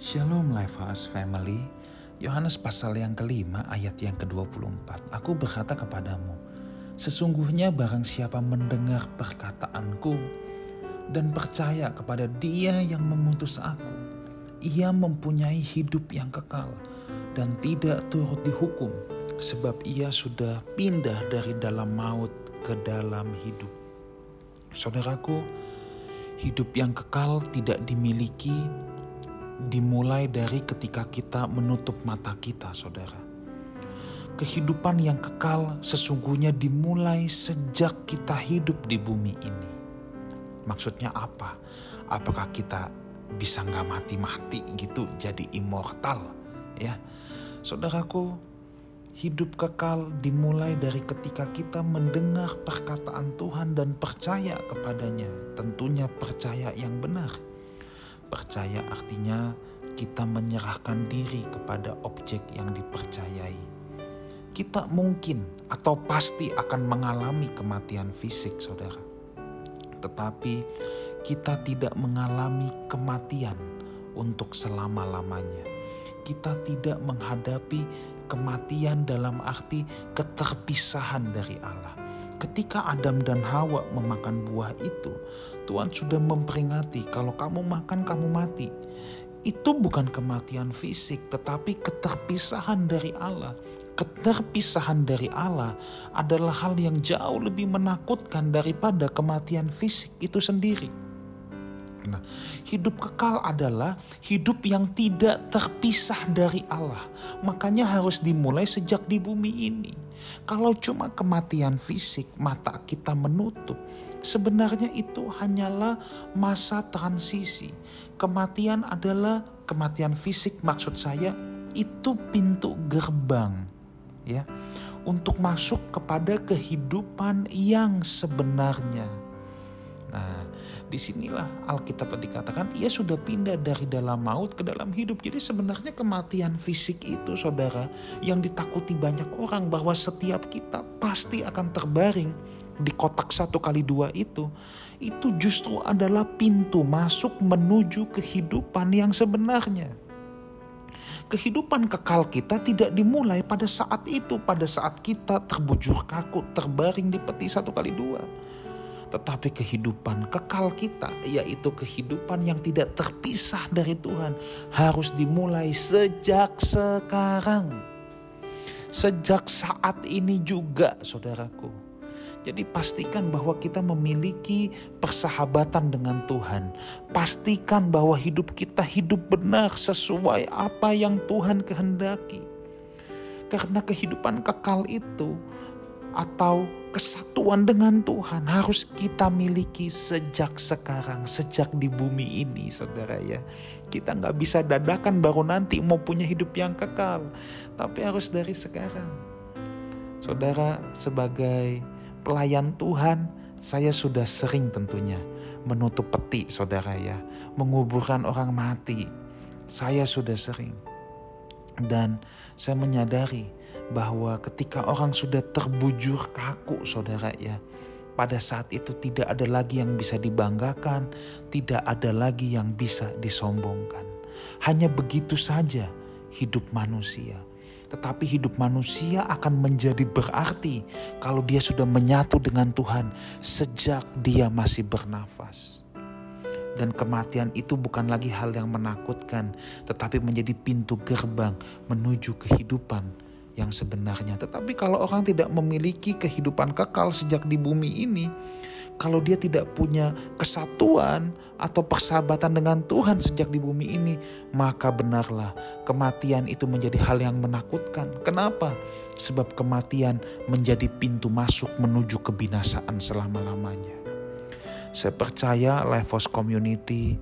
Shalom Lifehouse Family. Yohanes pasal yang kelima ayat yang ke-24 Aku berkata kepadamu Sesungguhnya barang siapa mendengar perkataanku Dan percaya kepada dia yang mengutus aku Ia mempunyai hidup yang kekal Dan tidak turut dihukum Sebab ia sudah pindah dari dalam maut ke dalam hidup. Saudaraku, hidup yang kekal tidak dimiliki dimulai dari ketika kita menutup mata kita, saudara. Kehidupan yang kekal sesungguhnya dimulai sejak kita hidup di bumi ini. Maksudnya apa? Apakah kita bisa nggak mati-mati gitu jadi immortal? Ya, saudaraku, hidup kekal dimulai dari ketika kita mendengar perkataan Tuhan dan percaya kepadanya. Tentunya percaya yang benar Percaya artinya kita menyerahkan diri kepada objek yang dipercayai. Kita mungkin atau pasti akan mengalami kematian fisik, saudara, tetapi kita tidak mengalami kematian untuk selama-lamanya. Kita tidak menghadapi kematian dalam arti keterpisahan dari Allah ketika Adam dan Hawa memakan buah itu, Tuhan sudah memperingati kalau kamu makan kamu mati. Itu bukan kematian fisik, tetapi keterpisahan dari Allah. Keterpisahan dari Allah adalah hal yang jauh lebih menakutkan daripada kematian fisik itu sendiri. Nah, hidup kekal adalah hidup yang tidak terpisah dari Allah. Makanya harus dimulai sejak di bumi ini. Kalau cuma kematian fisik, mata kita menutup. Sebenarnya itu hanyalah masa transisi. Kematian adalah kematian fisik maksud saya itu pintu gerbang ya untuk masuk kepada kehidupan yang sebenarnya. Nah, di sinilah Alkitab dikatakan ia sudah pindah dari dalam maut ke dalam hidup. Jadi sebenarnya kematian fisik itu saudara yang ditakuti banyak orang bahwa setiap kita pasti akan terbaring di kotak satu kali dua itu. Itu justru adalah pintu masuk menuju kehidupan yang sebenarnya kehidupan kekal kita tidak dimulai pada saat itu, pada saat kita terbujur kaku, terbaring di peti satu kali dua tetapi kehidupan kekal kita, yaitu kehidupan yang tidak terpisah dari Tuhan, harus dimulai sejak sekarang, sejak saat ini juga, saudaraku. Jadi, pastikan bahwa kita memiliki persahabatan dengan Tuhan. Pastikan bahwa hidup kita hidup benar sesuai apa yang Tuhan kehendaki, karena kehidupan kekal itu atau kesatuan dengan Tuhan harus kita miliki sejak sekarang, sejak di bumi ini, saudara ya. Kita nggak bisa dadakan baru nanti mau punya hidup yang kekal, tapi harus dari sekarang. Saudara, sebagai pelayan Tuhan, saya sudah sering tentunya menutup peti, saudara ya, menguburkan orang mati. Saya sudah sering dan saya menyadari bahwa ketika orang sudah terbujur kaku saudara ya. Pada saat itu tidak ada lagi yang bisa dibanggakan, tidak ada lagi yang bisa disombongkan. Hanya begitu saja hidup manusia. Tetapi hidup manusia akan menjadi berarti kalau dia sudah menyatu dengan Tuhan sejak dia masih bernafas dan kematian itu bukan lagi hal yang menakutkan, tetapi menjadi pintu gerbang menuju kehidupan yang sebenarnya. Tetapi kalau orang tidak memiliki kehidupan kekal sejak di bumi ini, kalau dia tidak punya kesatuan atau persahabatan dengan Tuhan sejak di bumi ini, maka benarlah kematian itu menjadi hal yang menakutkan. Kenapa? Sebab kematian menjadi pintu masuk menuju kebinasaan selama-lamanya. Saya percaya Lifehouse Community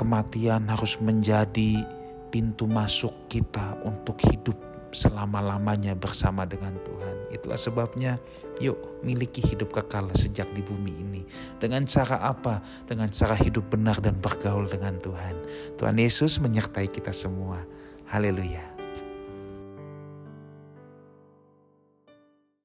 kematian harus menjadi pintu masuk kita untuk hidup selama-lamanya bersama dengan Tuhan. Itulah sebabnya yuk miliki hidup kekal sejak di bumi ini. Dengan cara apa? Dengan cara hidup benar dan bergaul dengan Tuhan. Tuhan Yesus menyertai kita semua. Haleluya.